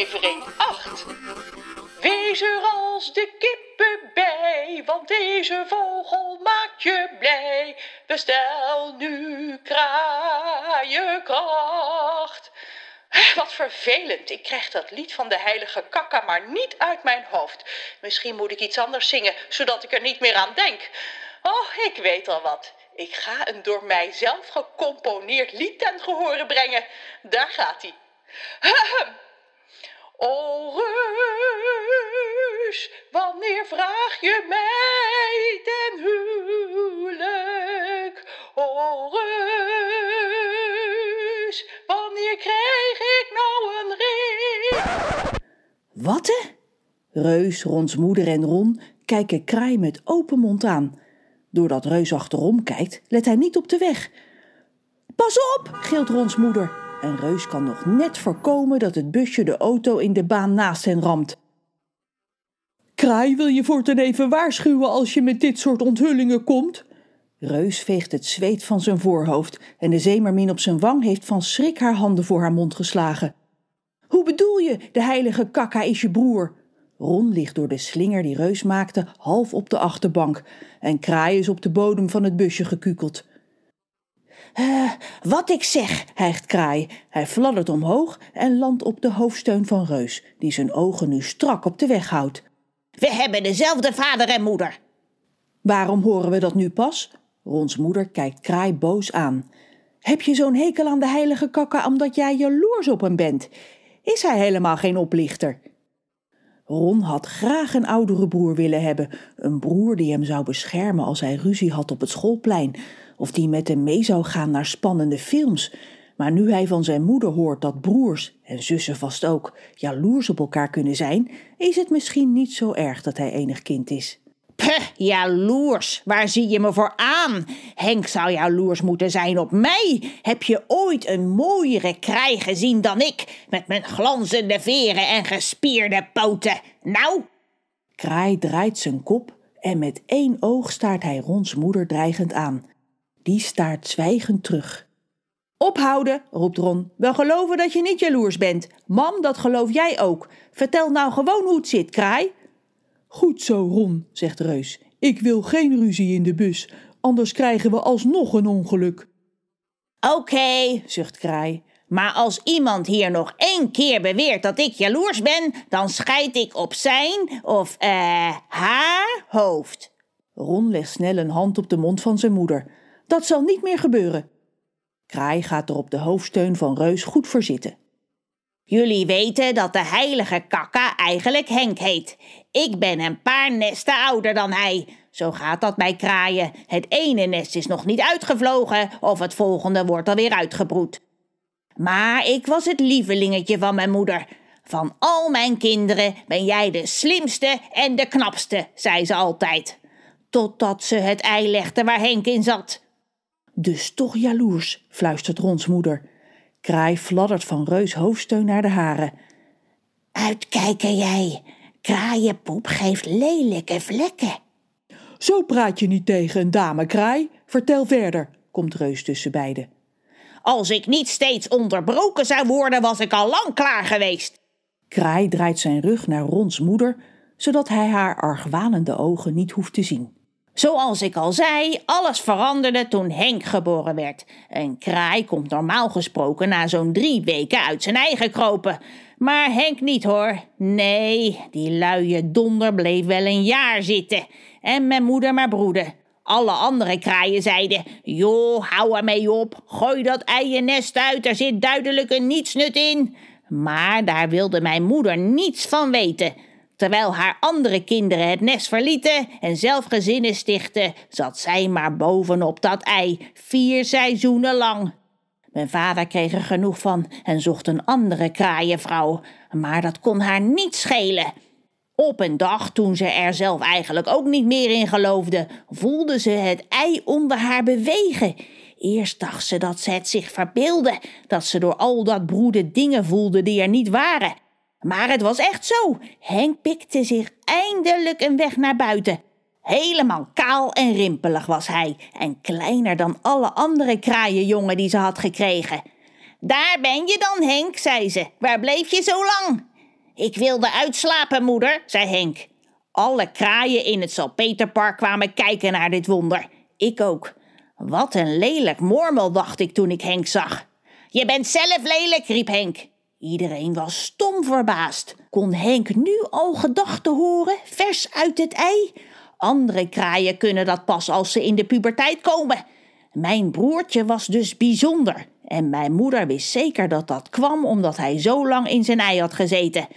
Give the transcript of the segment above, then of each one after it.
aflevering 8. Wees er als de kippen bij, want deze vogel maakt je blij. Bestel nu kraaienkracht. Wat vervelend, ik krijg dat lied van de heilige kakka maar niet uit mijn hoofd. Misschien moet ik iets anders zingen, zodat ik er niet meer aan denk. Oh, ik weet al wat. Ik ga een door mijzelf gecomponeerd lied ten gehore brengen. Daar gaat hij. O reus, wanneer vraag je mij ten huwelijk? O reus, wanneer krijg ik nou een ring? Wat hè? Reus, Rons moeder en Ron kijken Kraai met open mond aan. Doordat Reus achterom kijkt, let hij niet op de weg. Pas op, gilt Rons moeder. En Reus kan nog net voorkomen dat het busje de auto in de baan naast hen ramt. Kraai wil je voortaan even waarschuwen als je met dit soort onthullingen komt? Reus veegt het zweet van zijn voorhoofd en de zeemermin op zijn wang heeft van schrik haar handen voor haar mond geslagen. Hoe bedoel je, de heilige kakka is je broer? Ron ligt door de slinger die Reus maakte half op de achterbank en Kraai is op de bodem van het busje gekukeld. Uh, wat ik zeg, hijgt Kraai. Hij fladdert omhoog en landt op de hoofdsteun van Reus, die zijn ogen nu strak op de weg houdt. We hebben dezelfde vader en moeder. Waarom horen we dat nu pas? Rons moeder kijkt Kraai boos aan. Heb je zo'n hekel aan de heilige kakka omdat jij jaloers op hem bent? Is hij helemaal geen oplichter? Ron had graag een oudere broer willen hebben, een broer die hem zou beschermen als hij ruzie had op het schoolplein, of die met hem mee zou gaan naar spannende films. Maar nu hij van zijn moeder hoort dat broers, en zussen vast ook, jaloers op elkaar kunnen zijn, is het misschien niet zo erg dat hij enig kind is. Puh, jaloers, waar zie je me voor aan? Henk zou jaloers moeten zijn op mij. Heb je ooit een mooiere kraai gezien dan ik, met mijn glanzende veren en gespierde poten? Nou? Kraai draait zijn kop en met één oog staart hij Rons moeder dreigend aan. Die staart zwijgend terug. Ophouden, roept Ron. We geloven dat je niet jaloers bent. Mam, dat geloof jij ook. Vertel nou gewoon hoe het zit, kraai. Goed zo, Ron, zegt Reus. Ik wil geen ruzie in de bus, anders krijgen we alsnog een ongeluk. Oké, zucht Kraai. Maar als iemand hier nog één keer beweert dat ik jaloers ben, dan scheid ik op zijn of eh haar hoofd. Ron legt snel een hand op de mond van zijn moeder. Dat zal niet meer gebeuren. Kraai gaat er op de hoofdsteun van Reus goed voor zitten. Jullie weten dat de heilige kakka eigenlijk Henk heet. Ik ben een paar nesten ouder dan hij. Zo gaat dat bij kraaien. Het ene nest is nog niet uitgevlogen of het volgende wordt alweer uitgebroed. Maar ik was het lievelingetje van mijn moeder. Van al mijn kinderen ben jij de slimste en de knapste, zei ze altijd. Totdat ze het ei legde waar Henk in zat. Dus toch jaloers, fluistert Rons moeder. Kraai fladdert van Reus hoofdsteun naar de haren. Uitkijken jij. Kraaienpoep geeft lelijke vlekken. Zo praat je niet tegen een dame, Kraai. Vertel verder, komt Reus tussen beiden. Als ik niet steeds onderbroken zou worden, was ik al lang klaar geweest. Kraai draait zijn rug naar Rons moeder, zodat hij haar argwanende ogen niet hoeft te zien. Zoals ik al zei, alles veranderde toen Henk geboren werd. Een kraai komt normaal gesproken na zo'n drie weken uit zijn eigen kropen. Maar Henk niet hoor. Nee, die luie donder bleef wel een jaar zitten. En mijn moeder maar broeden. Alle andere kraaien zeiden: Joh, hou ermee op. Gooi dat eiennest uit, er zit duidelijk een nietsnut in. Maar daar wilde mijn moeder niets van weten. Terwijl haar andere kinderen het nest verlieten en zelf gezinnen stichten, zat zij maar bovenop dat ei, vier seizoenen lang. Mijn vader kreeg er genoeg van en zocht een andere kraaienvrouw, maar dat kon haar niet schelen. Op een dag, toen ze er zelf eigenlijk ook niet meer in geloofde, voelde ze het ei onder haar bewegen. Eerst dacht ze dat ze het zich verbeelde, dat ze door al dat broeden dingen voelde die er niet waren. Maar het was echt zo. Henk pikte zich eindelijk een weg naar buiten. Helemaal kaal en rimpelig was hij en kleiner dan alle andere kraaienjongen die ze had gekregen. Daar ben je dan, Henk, zei ze. Waar bleef je zo lang? Ik wilde uitslapen, moeder, zei Henk. Alle kraaien in het Salpeterpark kwamen kijken naar dit wonder. Ik ook. Wat een lelijk mormel, dacht ik toen ik Henk zag. Je bent zelf lelijk, riep Henk. Iedereen was stom verbaasd. Kon Henk nu al gedachten horen, vers uit het ei? Andere kraaien kunnen dat pas als ze in de puberteit komen. Mijn broertje was dus bijzonder. En mijn moeder wist zeker dat dat kwam omdat hij zo lang in zijn ei had gezeten.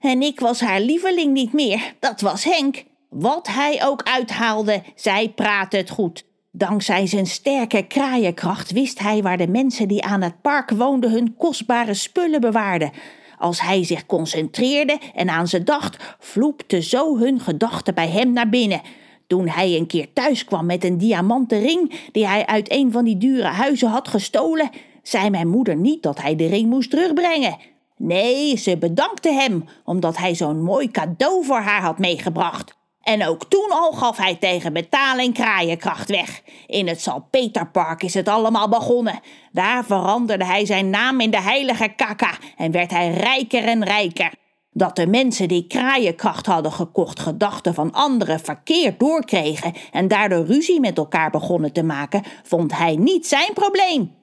En ik was haar lieveling niet meer, dat was Henk. Wat hij ook uithaalde, zij praatte het goed. Dankzij zijn sterke kraaienkracht wist hij waar de mensen die aan het park woonden hun kostbare spullen bewaarden. Als hij zich concentreerde en aan ze dacht, vloepte zo hun gedachten bij hem naar binnen. Toen hij een keer thuis kwam met een diamanten ring die hij uit een van die dure huizen had gestolen, zei mijn moeder niet dat hij de ring moest terugbrengen. Nee, ze bedankte hem omdat hij zo'n mooi cadeau voor haar had meegebracht. En ook toen al gaf hij tegen betaling kraaienkracht weg. In het Salpeterpark is het allemaal begonnen. Daar veranderde hij zijn naam in de heilige kaka en werd hij rijker en rijker. Dat de mensen die kraaienkracht hadden gekocht gedachten van anderen verkeerd doorkregen en daardoor ruzie met elkaar begonnen te maken, vond hij niet zijn probleem.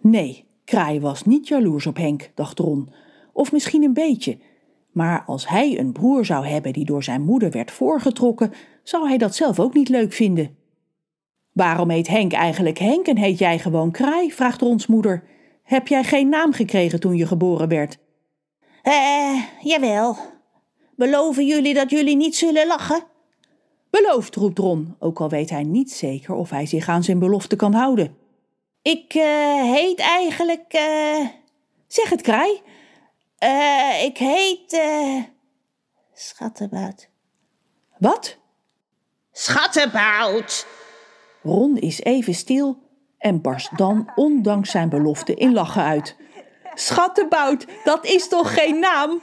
Nee, Kraai was niet jaloers op Henk, dacht Ron. Of misschien een beetje. Maar als hij een broer zou hebben die door zijn moeder werd voorgetrokken, zou hij dat zelf ook niet leuk vinden. Waarom heet Henk eigenlijk Henk en heet jij gewoon Kraai? vraagt Rons moeder. Heb jij geen naam gekregen toen je geboren werd? Eh, jawel. Beloven jullie dat jullie niet zullen lachen? Beloofd, roept Ron, ook al weet hij niet zeker of hij zich aan zijn belofte kan houden. Ik uh, heet eigenlijk. Uh... Zeg het, Kraai. Uh, ik heet. Uh... Schattenbout. Wat? Schattenbout. Ron is even stil en barst dan, ondanks zijn belofte, in lachen uit. Schattenbout, dat is toch geen naam?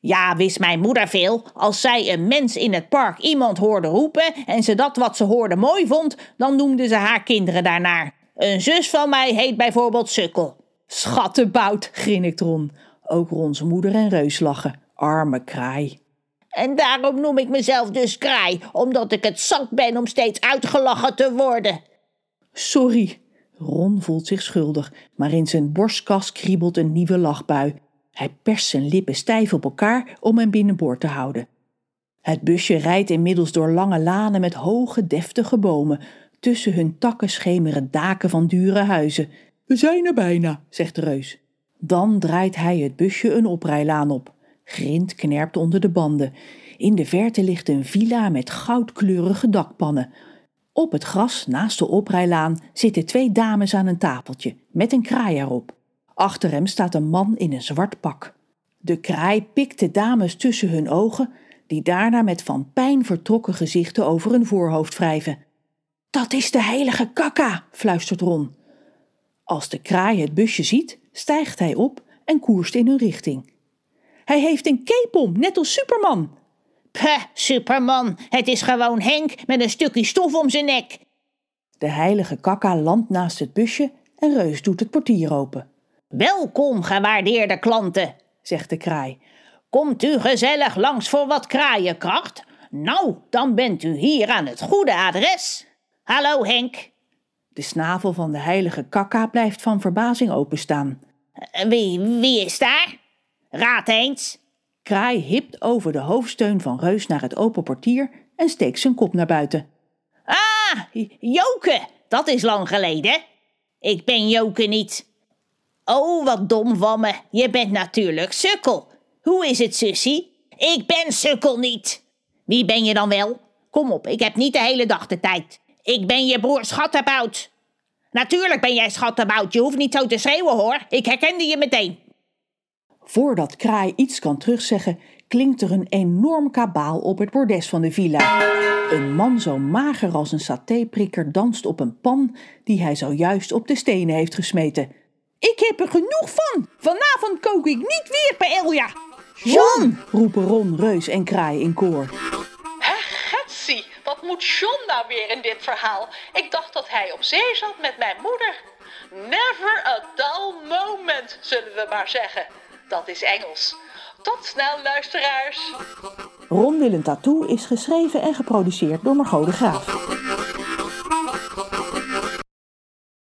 Ja, wist mijn moeder veel. Als zij een mens in het park iemand hoorde roepen en ze dat wat ze hoorde mooi vond, dan noemde ze haar kinderen daarnaar. Een zus van mij heet bijvoorbeeld Sukkel. Schattenbout, grinnikt Ron. Ook Rons moeder en Reus lachen. Arme kraai. En daarom noem ik mezelf dus kraai, omdat ik het zat ben om steeds uitgelachen te worden. Sorry. Ron voelt zich schuldig, maar in zijn borstkas kriebelt een nieuwe lachbui. Hij perst zijn lippen stijf op elkaar om hem binnenboord te houden. Het busje rijdt inmiddels door lange lanen met hoge, deftige bomen. Tussen hun takken schemeren daken van dure huizen. We zijn er bijna, zegt de reus. Dan draait hij het busje een oprijlaan op. Grind knerpt onder de banden. In de verte ligt een villa met goudkleurige dakpannen. Op het gras naast de oprijlaan zitten twee dames aan een tafeltje met een kraai erop. Achter hem staat een man in een zwart pak. De kraai pikt de dames tussen hun ogen, die daarna met van pijn vertrokken gezichten over hun voorhoofd wrijven. Dat is de heilige kakka, fluistert Ron. Als de kraai het busje ziet, stijgt hij op en koerst in hun richting. Hij heeft een cape om, net als Superman. Puh, Superman, het is gewoon Henk met een stukje stof om zijn nek. De heilige kakka landt naast het busje en Reus doet het portier open. Welkom, gewaardeerde klanten, zegt de kraai. Komt u gezellig langs voor wat kraaienkracht? Nou, dan bent u hier aan het goede adres. Hallo Henk. De snavel van de heilige kakka blijft van verbazing openstaan. Wie, wie is daar? Raad eens. Kraai hipt over de hoofdsteun van Reus naar het open portier en steekt zijn kop naar buiten. Ah, Joke, dat is lang geleden. Ik ben Joke niet. Oh, wat dom van me. Je bent natuurlijk Sukkel. Hoe is het, sussie? Ik ben Sukkel niet. Wie ben je dan wel? Kom op, ik heb niet de hele dag de tijd. Ik ben je broer Schattenbout. Natuurlijk ben jij Schattenbout. Je hoeft niet zo te schreeuwen hoor. Ik herkende je meteen. Voordat Kraai iets kan terugzeggen, klinkt er een enorm kabaal op het bordes van de villa. Een man zo mager als een satéprikker danst op een pan die hij zojuist op de stenen heeft gesmeten. Ik heb er genoeg van! Vanavond kook ik niet weer paella! John! roepen Ron, Reus en Kraai in koor. Wat moet John nou weer in dit verhaal? Ik dacht dat hij op zee zat met mijn moeder. Never a dull moment, zullen we maar zeggen. Dat is Engels. Tot snel, luisteraars. Ron Willem Tattoo is geschreven en geproduceerd door Margot de Graaf.